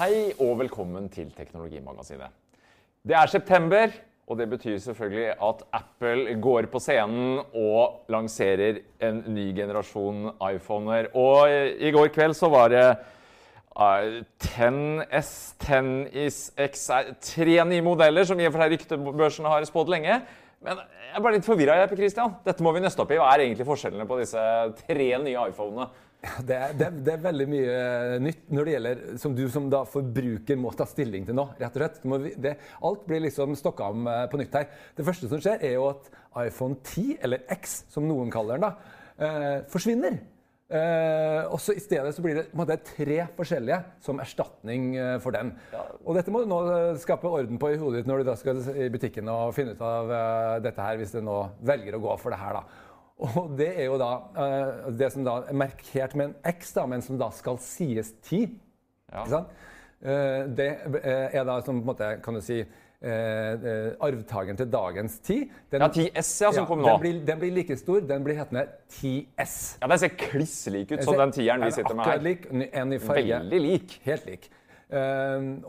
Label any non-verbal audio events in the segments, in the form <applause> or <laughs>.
Hei og velkommen til Teknologimagasinet. Det er september, og det betyr selvfølgelig at Apple går på scenen og lanserer en ny generasjon iPhoner. Og i går kveld så var det uh, 10S, 10is X Tre nye modeller som i og for seg ryktebørsen har spådd lenge. Men jeg er bare litt forvirra. Christian. Dette må vi nøste opp i. Hva er egentlig forskjellene på disse tre nye iPhonene? Det er, det, det er, veldig mye nytt når det gjelder som du som da forbruker må ta stilling til nå. rett og slett. Må, det, alt blir liksom stokka om eh, på nytt her. Det første som skjer, er jo at iPhone 10, eller X som noen kaller den, da, eh, forsvinner. Eh, og så I stedet så blir det måte, tre forskjellige som erstatning eh, for den. Ja. Og Dette må du nå skape orden på i hodet ditt når du da skal i butikken og finne ut av eh, dette her, hvis du nå velger å gå for det her. da. Og det er jo da uh, det som da er markert med en X, da, men som da skal sies 10. Ja. Ikke sant? Uh, det eh, er da som på en måte, kan du si uh, arvtakeren til dagens 10. Den, ja, 10S, ja, som ja, kom nå. Den blir, den blir, like stor. Den blir hetende 10S. Ja, Den ser kliss lik ut som den tieren vi sitter med her. Lik, en i farge. Veldig lik. Helt lik.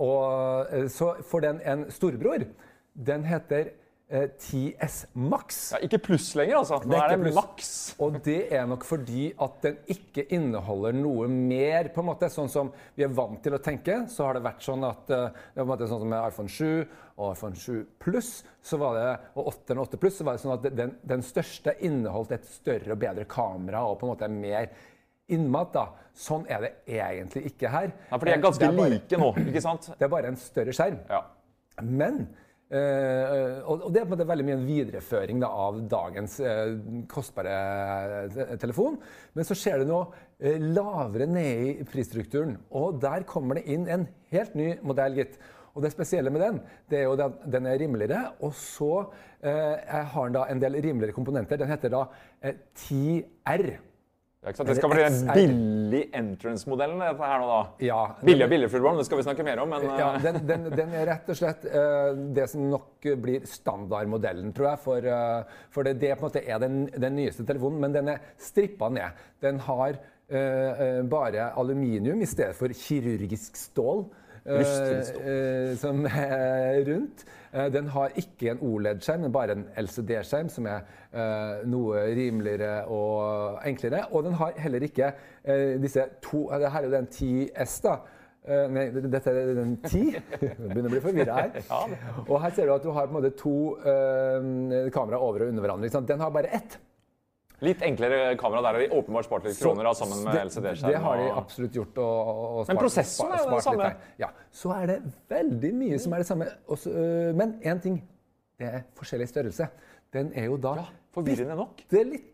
og så får den en storebror. Den heter 10S eh, Max. Ja, ikke pluss lenger, altså. Nå det er, er det Max. Og det er nok fordi at den ikke inneholder noe mer, på en måte. Sånn som vi er vant til å tenke, så har det vært sånn at på det måte sånn som med iPhone 7 og iPhone 7 Pluss og 8 og 8 Pluss, så var det sånn at den, den, største inneholdt et større og bedre kamera og på en måte mer innmat. da. Sånn er det egentlig ikke her. Ja, For de er ganske er bare, like nå, ikke sant? <clears throat> Det er bare en større skjerm. Ja. Men og, det er på en måte veldig mye en videreføring da, av dagens uh, kostbare uh, telefon. Men så skjer det noe lavere nede i prisstrukturen. Og der kommer det inn en helt ny modell, gitt. Og det spesielle med den det er jo at den er rimeligere. Og så har den da en del rimeligere komponenter. Den heter da 10R. Det skal bli den billig entrance-modellen dette her nå, da. Ja, billig og billig fullborn, det skal vi snakke mer om, men ja, den, den, den, er rett og slett uh, det som nok blir standardmodellen, tror jeg. For, uh, for det, det, på en måte er den, den, nyeste telefonen, men den er strippa ned. Den har uh, bare aluminium i stedet for kirurgisk stål. Uh, som er rundt. Uh, den har ikke en OLED-skjerm, men bare en LCD-skjerm, som er uh, noe rimeligere og enklere. Og den har heller ikke disse to Her er jo den 10S, da. nei, dette er den 10. <laughs> begynner å bli forvirra her. Og her ser du at du har på en måte to kameraer over og under hverandre. Den har bare ett. Litt enklere kamera. Der har de åpenbart spart litt kroner da, sammen med LCD-skjerm. Det har de absolutt gjort. Og, og spart, men prosessen er jo det samme. Ja, Så er det veldig mye som er det samme. Også, øh, men én ting. Det er forskjellig størrelse. Den er jo da ja, Forvirrende nok. Det er litt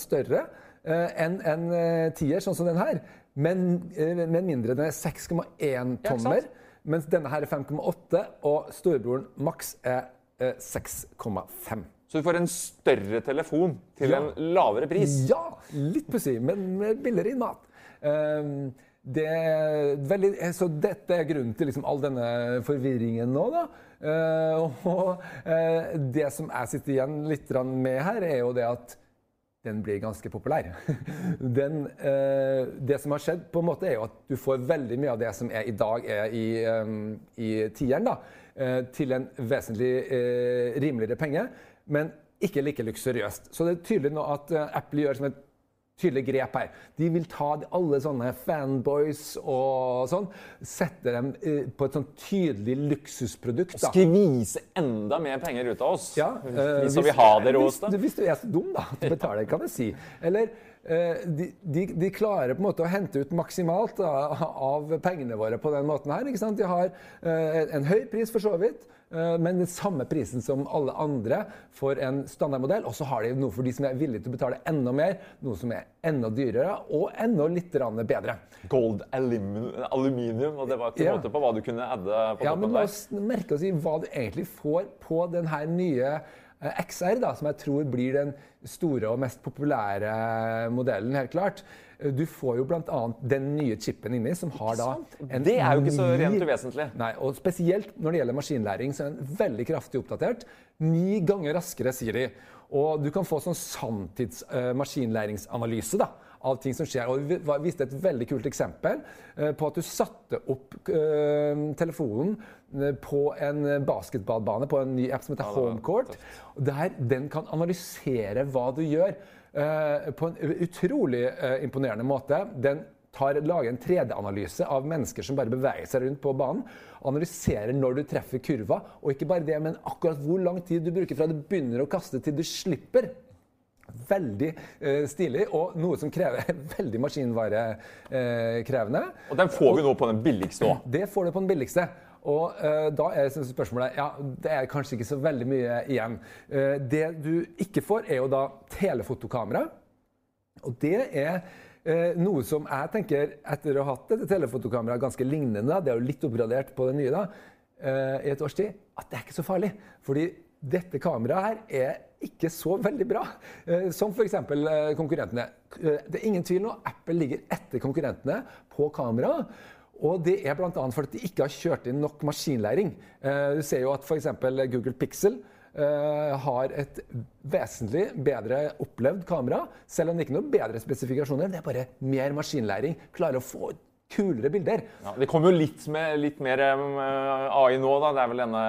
større øh, enn en uh, tier, sånn som den her. Men, øh, men mindre. Den er 6,1 tommer. Ja, mens denne her er 5,8, og storebroren Max er 6,5. Så du får en større telefon til ja. en lavere pris? Ja, litt pussig, men med billigere innmat. Um, det veldig, så dette er grunnen til liksom all denne forvirringen nå, da. Uh, og uh, det som jeg sitter igjen litt med her, er jo det at den blir ganske populær. <laughs> Den, uh, det som har skjedd, på en måte er jo at du får veldig mye av det som er i dag er i, um, i tieren, da, til en vesentlig rimeligere penge men ikke like luksuriøst. Så det er tydelig nå at eh, Apple gjør som et tydelig grep her. De vil ta alle sånne fanboys og sånn, sette dem eh, på et sånn tydelig luksusprodukt. Da. Skvise enda mer penger ut av oss. Ja, øh, hvis, vi har det råd. Hvis, hvis, du er så dum da, at du betaler, kan jeg si. Eller de, de, de, klarer på en måte å hente ut maksimalt da, av pengene våre på den måten her. De har eh, en høy pris, for så vidt. Eh, men den samme prisen som alle andre for en standardmodell. Og så har de noe for de som er villige til å betale enda mer, noe som er enda dyrere og enda litt bedre. Gold aluminium, og det var ikke ja. måte på hva du kunne adde på ja, toppen der. La oss merke oss i hva du egentlig får på denne nye eh, XR, da, som jeg tror blir den store og mest populære modellen, helt klart. Du får jo bl.a. den nye chipen inni, som har da en Det er jo ikke så rent uvesentlig. Nei, og Spesielt når det gjelder maskinlæring, så er den veldig kraftig oppdatert. Ni ganger raskere, sier de. Og du kan få sånn sanntids uh, maskinlæringsanalyse da, av ting som skjer. Og Vi viste et veldig kult eksempel eh, på at du satte opp eh, telefonen eh, på en basketballbane på en ny app som heter Homecourt. Der den kan analysere hva du gjør på en utrolig imponerende måte. Den tar, lager en 3D-analyse av mennesker som bare beveger seg rundt på banen. Analyserer når du treffer kurva, og ikke bare det, men akkurat hvor lang tid du bruker fra du begynner å kaste til du slipper. Veldig uh, stilig, og noe som krever <laughs> veldig maskinvarekrevende. Og den får vi nå på den billigste òg. Det får du på den billigste. Og uh, da er liksom spørsmålet Ja, det er kanskje ikke så veldig mye igjen. Eh, det du ikke får, er jo da telefotokamera. Og det er noe som jeg tenker, etter å ha hatt dette telefotokameraet ganske lignende, det er jo litt oppgradert på det nye da, i et års tid, at det er ikke så farlig. Fordi dette kameraet her er ikke så veldig bra. Eh, som f.eks. Eh, konkurrentene. Eh, det er ingen tvil nå, Apple ligger etter konkurrentene på kamera. Og det er bl.a. fordi de ikke har kjørt inn nok maskinlæring. Du ser jo at f.eks. Google Pixel har et vesentlig bedre opplevd kamera, selv om det ikke er noe bedre spesifikasjoner. Det er bare mer maskinlæring. Klarer å få kulere bilder. Ja, det kommer jo litt, med, litt mer AI nå, da. Det er vel denne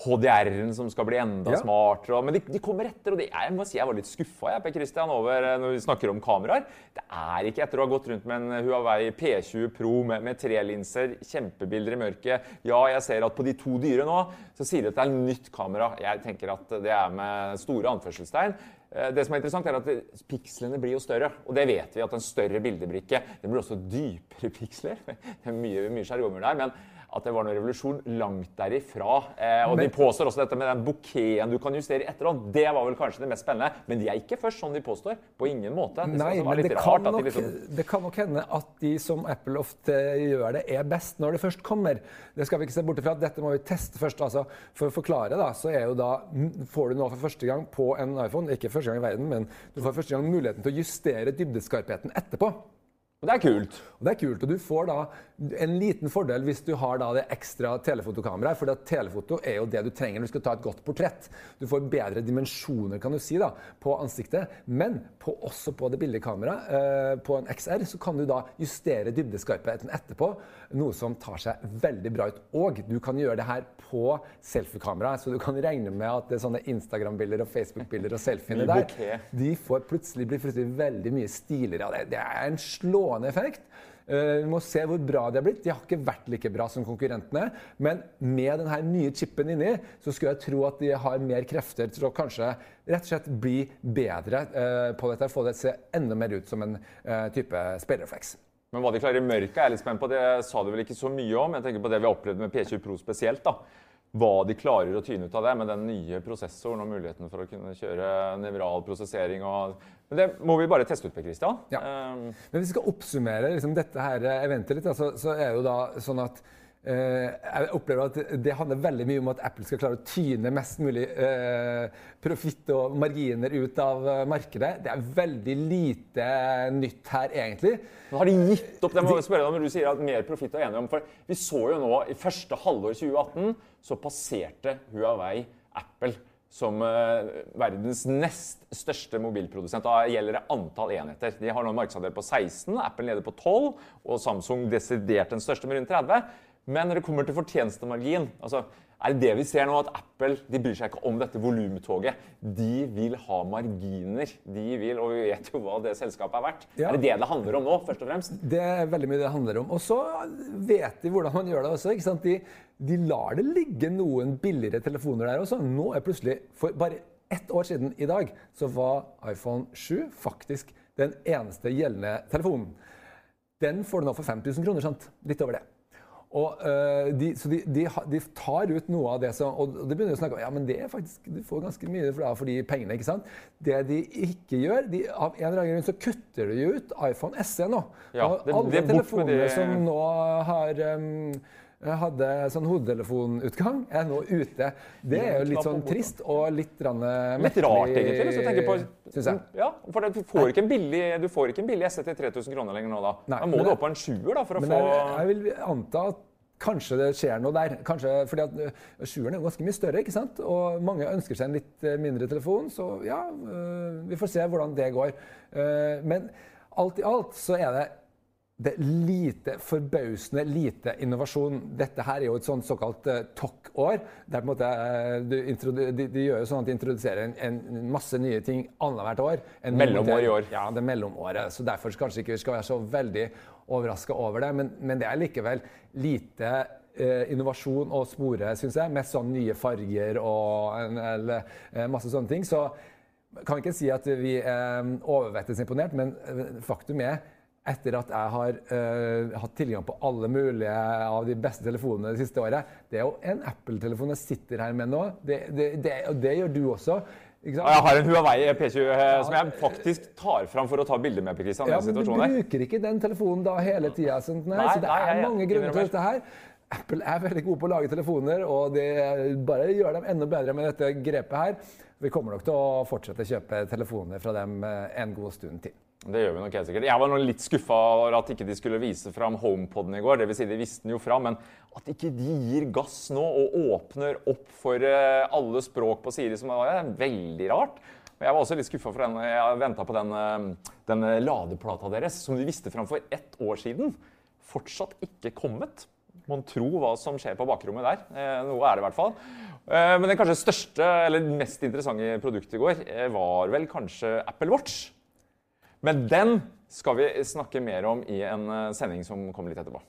HDR-en som skal bli enda Ja. smartere. og- Men de, de kommer etter, og de, jeg må si jeg var litt skuffa jeg, Per Christian, over eh, når vi snakker om kameraer. Det er ikke etter å ha gått rundt med en Huawei P20 Pro med, med tre linser, kjempebilder i mørket. Ja, jeg ser at på de to dyre nå, så sier de at det er nytt kamera. Jeg tenker at det er med store anførselstegn. Eh, Det som er interessant er at Pikslene blir jo større, og det vet vi at en større bildebrikke det blir også dypere <laughs> piksler. Det er mye, mye sjargomer der, men at det var noen revolusjon langt derifra. Eh, og Men- de påstår også dette med den bouqueten du kan justere i etterhånd. Det var vel kanskje det mest spennende, men de er ikke først sånn de påstår. På ingen måte. Det Nei, men kan, de nok, liksom det kan nok hende at de som Apple ofte gjør det, er best når det først kommer. Det skal vi ikke se bort ifra. Dette må vi teste først. Altså, for å forklare, da, så er jo da, får du nå for første gang på en iPhone, ikke første gang i verden, men du får første gang muligheten til å justere dybdeskarpheten etterpå. Og det er kult. Og det er kult, og Du får da en liten fordel hvis du har da det ekstra telefotokameraet. For telefoto er jo det du trenger når du skal ta et godt portrett. Du får bedre dimensjoner kan du si da, på ansiktet. Men på, også på det billige kameraet, eh, på en XR, så kan du da justere dybdeskarpheten etterpå. Noe som tar seg veldig bra ut. Og du kan gjøre det her på selfiekamera. Så du kan regne med at det er sånne Instagram-bilder og Facebook-bilder og selfiene der de får plutselig, blir plutselig veldig mye stiligere av det. Det er en slående effekt. Eh, Vi må se hvor bra de har blitt. De har ikke vært like bra som konkurrentene. Men med denne nye chipen inni, så skulle jeg tro at de har mer krefter til å kanskje rett og slett bli bedre eh, på dette. Få det til å se enda mer ut som en eh, type speilrefleks. Men hva de klarer i mørket, er jeg litt spent på. Det sa du vel ikke så mye om. Jeg tenker på det vi har opplevd med P20 Pro spesielt. da. Hva de klarer å tyne ut av det med den nye prosessoren og muligheten for å kunne kjøre nevral prosessering. Og... Men det må vi bare teste ut, Christian. Ja. Um, Men hvis vi skal oppsummere liksom, dette her eventet litt, altså, så, er det jo da sånn at jeg opplever at det handler veldig mye om at Apple skal klare å tyne mest mulig eh, profitt og marginer ut av eh, markedet. Det er veldig lite nytt her, egentlig. Har de gitt opp? Det må jeg spørre deg om når du sier at mer profitt er enige om. For vi så jo nå i første halvår 2018 så passerte Huawei Apple som eh, verdens nest største mobilprodusent. Da gjelder det antall enheter. De har nå en markedsandel på 16, Apple nede på 12, og Samsung desidert den største med rundt 30. Men når det kommer til fortjenestemargin altså, er det det vi ser nå, at Apple de bryr seg ikke om dette volumtoget? De vil ha marginer. De vil, Og vi vet jo hva det selskapet er verdt. Ja. Er det det det handler om nå, først og fremst? Det er veldig mye det handler om. Og så vet de hvordan man gjør det også. ikke sant? De, de lar det ligge noen billigere telefoner der også. Nå er plutselig, For bare ett år siden i dag så var iPhone 7 faktisk den eneste gjeldende telefonen. Den får du nå for 5000 kroner. sant? Litt over det. Og, uh, de, så de, de, de tar ut noe av det som Og det begynner å snakke om ja, men det er faktisk, du får ganske mye for, for de pengene. ikke sant? Det de ikke gjør de, Av en eller annen grunn så kutter de ut iPhone SE nå. Ja, det- alle det telefoner som nå har um, hadde sånn hodetelefonutgang, er nå ute. Det er jo litt sånn trist og litt rann, Litt rart, egentlig. hvis du tenker på... Synes jeg. Ja, for du får ikke en billig, du får ikke en billig SE til 3000 kroner lenger nå, da. Nei, da må du opp på en sjuer da, for å Men få jeg, jeg vil anta at kanskje det skjer noe der. Kanskje, fordi at øh, Sjueren er jo ganske mye større, ikke sant? og mange ønsker seg en litt øh, mindre telefon. Så ja, øh, vi får se hvordan det går. Men alt i alt så er det det er lite, forbausende lite innovasjon. Dette her er jo et sånt såkalt uh, TOC-år. Uh, de, de, gjør jo sånn at de introduserer en, en masse nye ting annethvert år. Mellomår i år. Ja, det er mellomåret. Så derfor kanskje ikke vi skal være så veldig overraska over det. Men, men, det er likevel lite uh, innovasjon å spore, syns jeg. Med sånn nye farger og en, eller, masse sånne ting. Så kan vi ikke si at vi er overvettes imponert, men faktum er etter at jeg har uh, hatt tilgang på alle mulige av de beste telefonene det siste året. Det er jo en Apple-telefon jeg sitter her med nå. Det, det, det, og det gjør du også. Jeg har en Huawei P20 ja, eh, som jeg faktisk tar fram for å ta bilder med. Kristian, ja, men Du bruker ikke den telefonen da hele tida. Sånn, så det er mange grunner til dette her. Apple er veldig gode på å lage telefoner, og det bare gjør dem enda bedre med dette grepet her. Vi kommer nok til å fortsette å kjøpe telefoner fra dem eh, en god stund til. Det gjør vi nok helt sikkert. Jeg var litt skuffa over at ikke de skulle vise fram HomePoden i går. Det vil si, de visste den jo fram, men at ikke de gir gass nå og åpner opp for eh, alle språk på Siri, som er veldig rart. Jeg var også litt skuffa for den. Jeg venta på den, eh, den, ladeplata deres, som de viste fram for ett år siden. Fortsatt ikke kommet. Mon tro hva som skjer på bakrommet der. Eh, noe er det i hvert fall. Men det kanskje største, eller mest interessante produktet i går var vel kanskje Apple Watch. Men den skal vi snakke mer om i en eh, sending som kommer litt etterpå.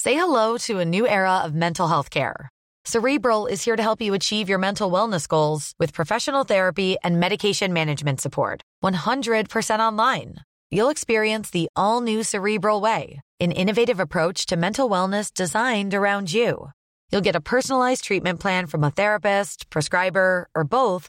Say hello to a new era of mental health care. Cerebral is here to help you achieve your mental wellness goals with professional therapy and medication management support. 100% online. You'll experience the all new Cerebral Way, an innovative approach to mental wellness designed around you. You'll get a personalized treatment plan from a therapist, prescriber, or both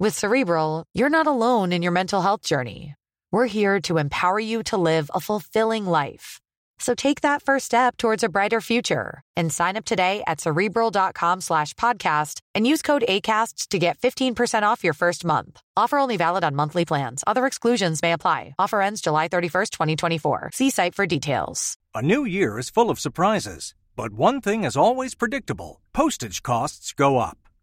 With Cerebral, you're not alone in your mental health journey. We're here to empower you to live a fulfilling life. So take that first step towards a brighter future and sign up today at cerebral.com slash podcast and use code ACasts to get 15% off your first month. Offer only valid on monthly plans. Other exclusions may apply. Offer ends July 31st, 2024. See site for details. A new year is full of surprises, but one thing is always predictable postage costs go up.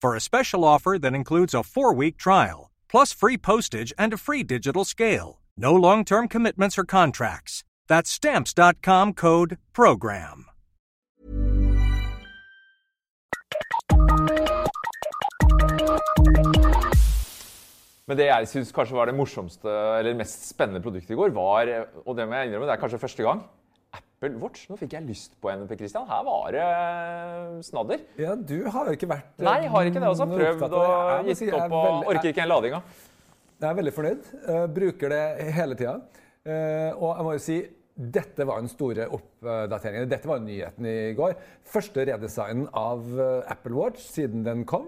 for a special offer that includes a four week trial, plus free postage and a free digital scale. No long term commitments or contracts. That's stamps.com code PROGRAM. Men det jeg syns kanskje var det morsomste eller mest spennende produktet i går, var, og det må jeg innrømme, det er kanskje første gang, Apple Watch. Nå fikk jeg lyst på en, Christian. Her var det eh, snadder. Ja, du har jo ikke vært eh, Nei, jeg har ikke det. også. noe Prøvd og. Jeg gitt opp og veldig- orker ikke den ladinga. Jeg er veldig fornøyd. Uh, bruker det hele tida. Og jeg må jo si dette var den store oppdateringen. Dette var nyheten i går. Første redesignen av Apple Watch siden den kom.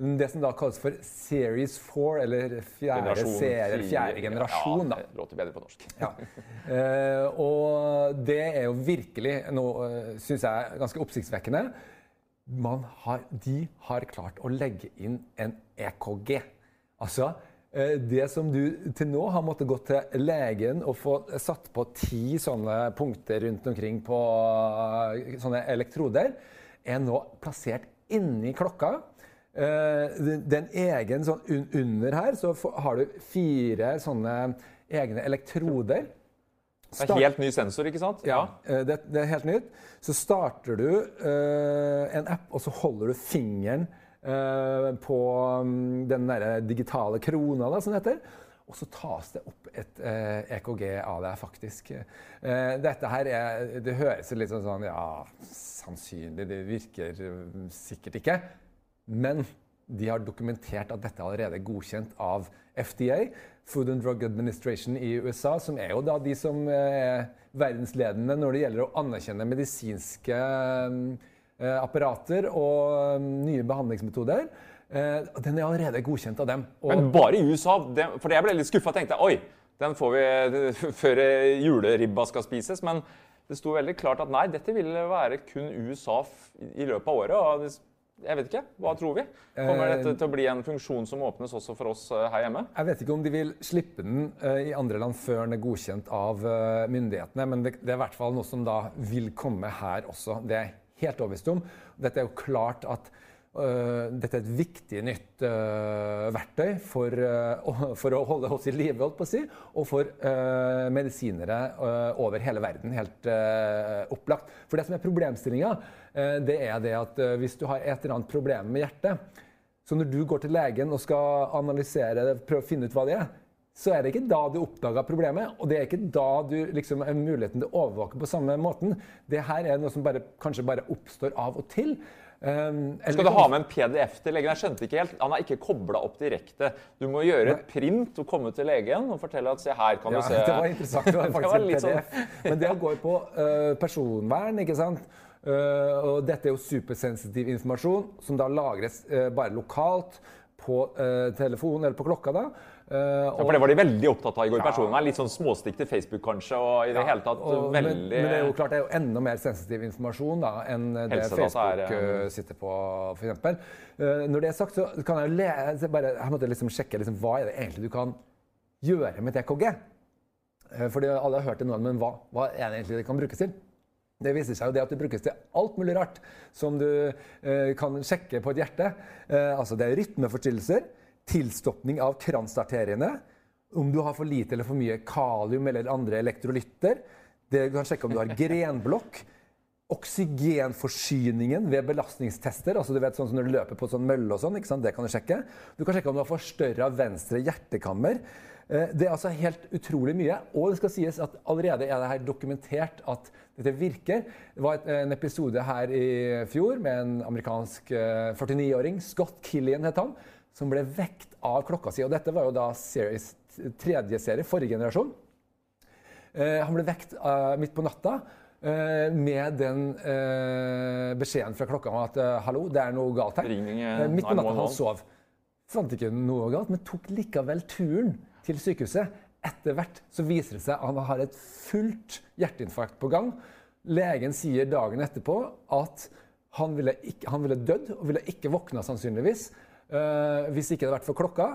Det som da kalles for Series 4, eller fjerde Generasjon serie, fjerde generasjon. Ja, det låter bedre på norsk. Ja. Eh, og det er jo virkelig noe, syns jeg, ganske oppsiktsvekkende. Man har, de har klart å legge inn en EKG. Altså eh, det som du til nå har måttet gå til legen og få satt på ti sånne punkter rundt omkring på eh, sånne elektroder, er nå plassert inni klokka. Eh, det det er en egen sånn un Under her så har du fire sånne egne elektroder. Det er helt ny sensor, ikke sant? Ja, eh, det, det er helt nytt. Så starter du eh, en app, og så holder du fingeren på mm, den der digitale krona, da, som det heter. Og så tas det opp et eh, EKG av deg, faktisk. Eh, dette her er Det høres litt sånn sånn Ja, sannsynlig. Det virker sikkert ikke. Men de har dokumentert at dette er allerede godkjent av FDA, Food and Drug Administration i USA, som er jo da de som er verdensledende når det gjelder å anerkjenne medisinske eh, apparater og eh, nye behandlingsmetoder. Eh, Den er allerede godkjent av dem. Og Men bare i USA. For jeg ble litt skuffa. Tenkte oi, den får vi <laughs> før juleribba skal spises. Men det sto veldig klart at nei, dette ville være kun USA i løpet av året. og jeg vet ikke. Hva tror vi? Kommer Eh, dette til å bli en funksjon som åpnes også for oss eh, her hjemme? Jeg vet ikke om de vil slippe den eh, i andre land før den er godkjent av myndighetene, men det, er i hvert fall noe som da vil komme her også. Det er jeg helt overbevist om. Dette er jo klart at Uh, dette er et viktig nytt uh, verktøy for, uh, for å holde oss i live, holdt på å si, og for medisinere over hele verden. Helt opplagt. For det som er problemstillinga, det er det at eh, hvis du har et eller annet problem med hjertet, så når du går til legen og skal analysere det, prøve å finne ut hva det er, så er det ikke da du oppdaga problemet, og det er ikke da du liksom har muligheten til å overvåke på samme måten. Det her er noe som bare, kanskje bare oppstår av og til. Um, Skal du ha med en PDF til legen? Jeg skjønte ikke helt. Han er ikke kobla opp direkte. Du må gjøre et print og komme til legen og fortelle at se her kan Ja, du se. <laughs> det var interessant. Det var <laughs> Det var en PDF. sånn- Men det går på uh, personvern, ikke sant? Eh, og dette er jo supersensitiv informasjon som da lagres eh, bare lokalt på uh, telefonen eller på klokka. da. Eh, Ja, for det var de veldig opptatt av i går. Personvern. Litt sånn småstikk til Facebook kanskje, og i det hele tatt og, veldig men, men det er jo klart det er jo enda mer sensitiv informasjon da, enn det Facebook er, ja. sitter på, f.eks. Uh, når det er sagt, så kan jeg jo bare, Jeg måtte liksom sjekke liksom, hva er det egentlig du kan gjøre med TKG. Uh, fordi alle har hørt det nå, men hva, hva er det egentlig det kan brukes til? Det viser seg jo det at det brukes til alt mulig rart som du eh, kan sjekke på et hjerte. Eh, altså det er rytmeforstyrrelser, tilstopping av kransarteriene, om du har for lite eller for mye kalium eller andre elektrolytter. Det du kan sjekke om du har <laughs> grenblokk. Oksygenforsyningen ved belastningstester. altså du vet sånn som Når du løper på sånn mølle, og sånn, det kan du sjekke. Du kan sjekke om du har forstørra venstre hjertekammer. Eh, Det er altså helt utrolig mye. Og det skal sies at allerede er det her dokumentert at dette virker. Det var en episode her i fjor med en amerikansk eh, 49-åring, Scott Killian het han, som ble vekt av klokka si. Og dette var jo da series, tredje serie, forrige generasjon. Eh, han ble vekt eh, midt på natta eh, med den eh, beskjeden fra klokka om at eh, hallo, det er noe galt her. Eh, Eh, midt på natta han sov. Fant ikke noe galt, men tok likevel turen til sykehuset. Etter hvert så viser det seg at han har et fullt hjerteinfarkt på gang. Legen sier dagen etterpå at han ville, ikke, han ville dødd og ville ikke våkna sannsynligvis uh, hvis ikke det hadde vært for klokka.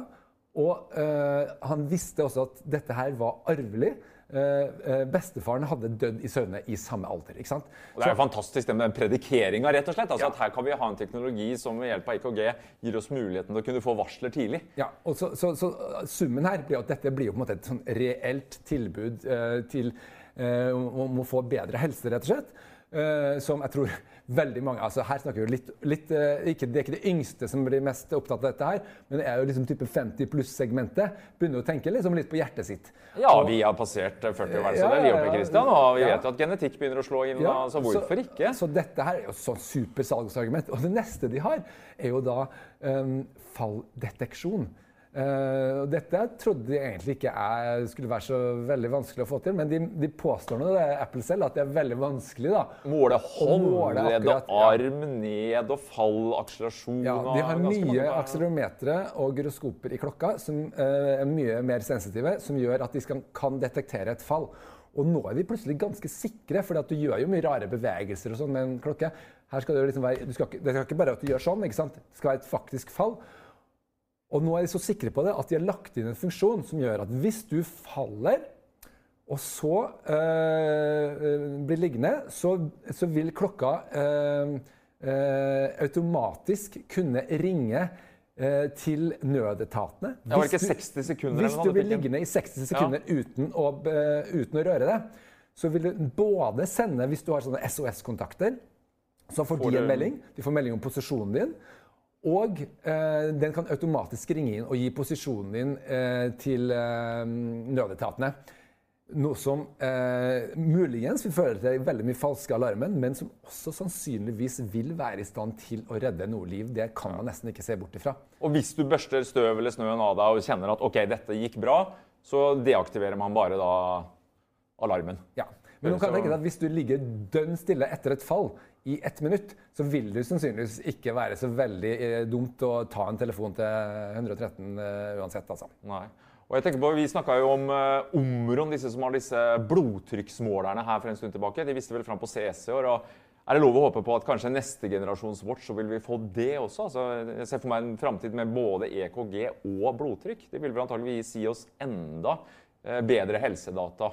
Og uh, han visste også at dette her var arvelig. Eh, eh, bestefaren hadde dødd i søvne i samme alder. ikke sant? Og Det er jo fantastisk det med den predikeringa, rett og slett. Altså Ja. at Her kan vi ha en teknologi som ved hjelp av IKG gir oss muligheten til å kunne få varsler tidlig. Ja, og så, så, så uh, Summen her blir at dette blir jo på en måte et sånn reelt tilbud eh, til, eh, om å få bedre helse, rett og slett. Eh, som jeg tror <laughs> veldig mange altså Her snakker vi litt, litt eh, ikke, Det er ikke det yngste som blir mest opptatt av dette her, men det er jo liksom type 50 pluss-segmentet. Begynner å tenke liksom litt på hjertet sitt. Ja, vi har passert 40 år, så det er vi oppe i Kristian, Christian. Og vi ja. vet jo at genetikk begynner å slå inn, Ja, så hvorfor ikke? Så dette her er jo sånn super salgsargument. Og det neste de har, er jo da um, falldeteksjon. Og dette trodde de egentlig ikke er, skulle være så veldig vanskelig å få til, men de, de påstår nå, det er Apple selv, at det er veldig vanskelig. da. Måle håndledd og arm ned og fall, akselerasjon Ja, de har mye akselerometere og gyroskoper i klokka som uh, er mye mer sensitive, som gjør at de skal, kan detektere et fall. Og nå er de plutselig ganske sikre, for du gjør jo mye rare bevegelser og sånn med en klokke. Her skal Det liksom være, du skal ikke, det skal ikke bare at du gjør sånn, ikke sant? det skal være et faktisk fall. Og nå er de så sikre på det at de har lagt inn en funksjon som gjør at hvis du faller, og så eh, blir liggende, så, så vil klokka øh, øh, automatisk kunne ringe til nødetatene. Ja, var Hvis ikke 60 sekunder Hvis du blir liggende i 60 sekunder uten, å, uten å røre deg, så vil du både sende, hvis du har sånne SOS-kontakter, så får Får de en melding. De får melding om posisjonen din. Og eh, den kan automatisk ringe inn og gi posisjonen din eh, til eh, nødetatene. Noe som eh, muligens vil føre til veldig mye falske alarmen, men som også sannsynligvis vil være i stand til å redde noe liv. Det kan man nesten ikke se bort ifra. Og hvis du børster støv eller snøen av deg og kjenner at ok, dette gikk bra, så deaktiverer man bare da alarmen. Ja. Men nå kan jeg tenke deg at hvis du ligger dønn stille etter et fall i ett minutt, så vil det sannsynligvis ikke være så veldig eh, dumt å ta en telefon til 113 eh, uansett, altså. Nei. Og jeg tenker på, Vi snakka jo om uh, Omron, disse som har disse blodtrykksmålerne her for en stund tilbake. De viste vel fram på CS i år. og Er det lov å håpe på at kanskje neste generasjons watch så vil vi få det også? Altså, jeg ser for meg en framtid med både EKG og blodtrykk. Det vil vel antageligvis gi oss enda eh, bedre helsedata.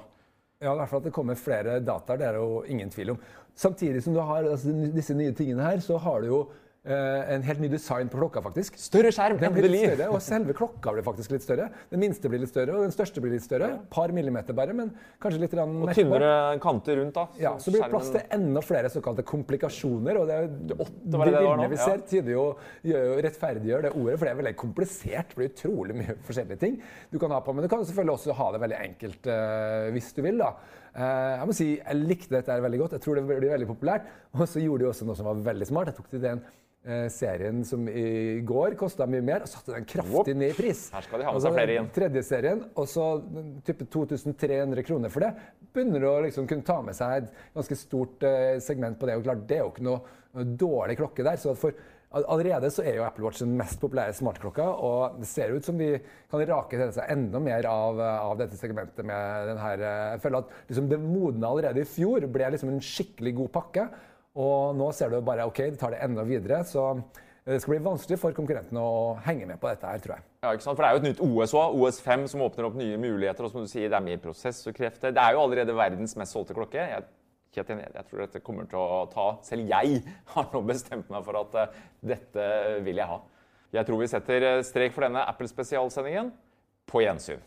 Ja, i hvert fall at det kommer flere dataer, det er det jo ingen tvil om. Samtidig som du har altså, disse nye tingene her, så har du jo eh, en helt ny design på klokka, faktisk. Større skjerm, Den blir litt større, <laughs> og selve klokka blir faktisk litt større. Den minste blir litt større, og den største blir litt større. Ja. par millimeter bare, men kanskje litt Og tynnere kanter rundt. da. Ja, så blir det plass til enda flere såkalte komplikasjoner. og det, jo- var det det bildene vi ser, tyder jo, gjør jo rettferdiggjør det ordet, for det er veldig komplisert. Det blir utrolig mye forskjellige ting du kan ha på. Men du kan selvfølgelig også ha det veldig enkelt eh, hvis du vil. da. Eh, jeg må si, jeg likte dette veldig godt. Jeg tror det blir veldig populært. Og så gjorde de også noe som var veldig smart. Jeg tok til eh, serien som i går kosta mye mer, og satte den kraftig ned i pris. Her skal de ha med seg flere igjen. Tredje serien, og så type 2300 kroner for det. Begynner å liksom kunne ta med seg et ganske stort eh, segment på det. Og klart, det er jo ikke noe, dårlig klokke der. så for Allerede så er jo Apple Watch den mest populære smartklokka, og det ser ut som de kan rake til seg enda mer av, eh, av dette segmentet med den her eh, Jeg føler at liksom, det modna allerede i fjor, ble liksom en skikkelig god pakke. Og nå ser du bare OK, de tar det enda videre. Så det skal bli vanskelig for konkurrentene å henge med på dette her, tror jeg. Ja, ikke sant? For Det er jo et nytt OS òg, OS5, som åpner opp nye muligheter. og som du sier, Det er mer prosessorkrefter. Det er jo allerede verdens mest solgte klokke. Jeg, jeg tror dette kommer til å ta Selv jeg har nå bestemt meg for at eh, dette vil jeg ha. Jeg tror vi setter eh, strek for denne Apple-spesialsendingen. På gjensyn.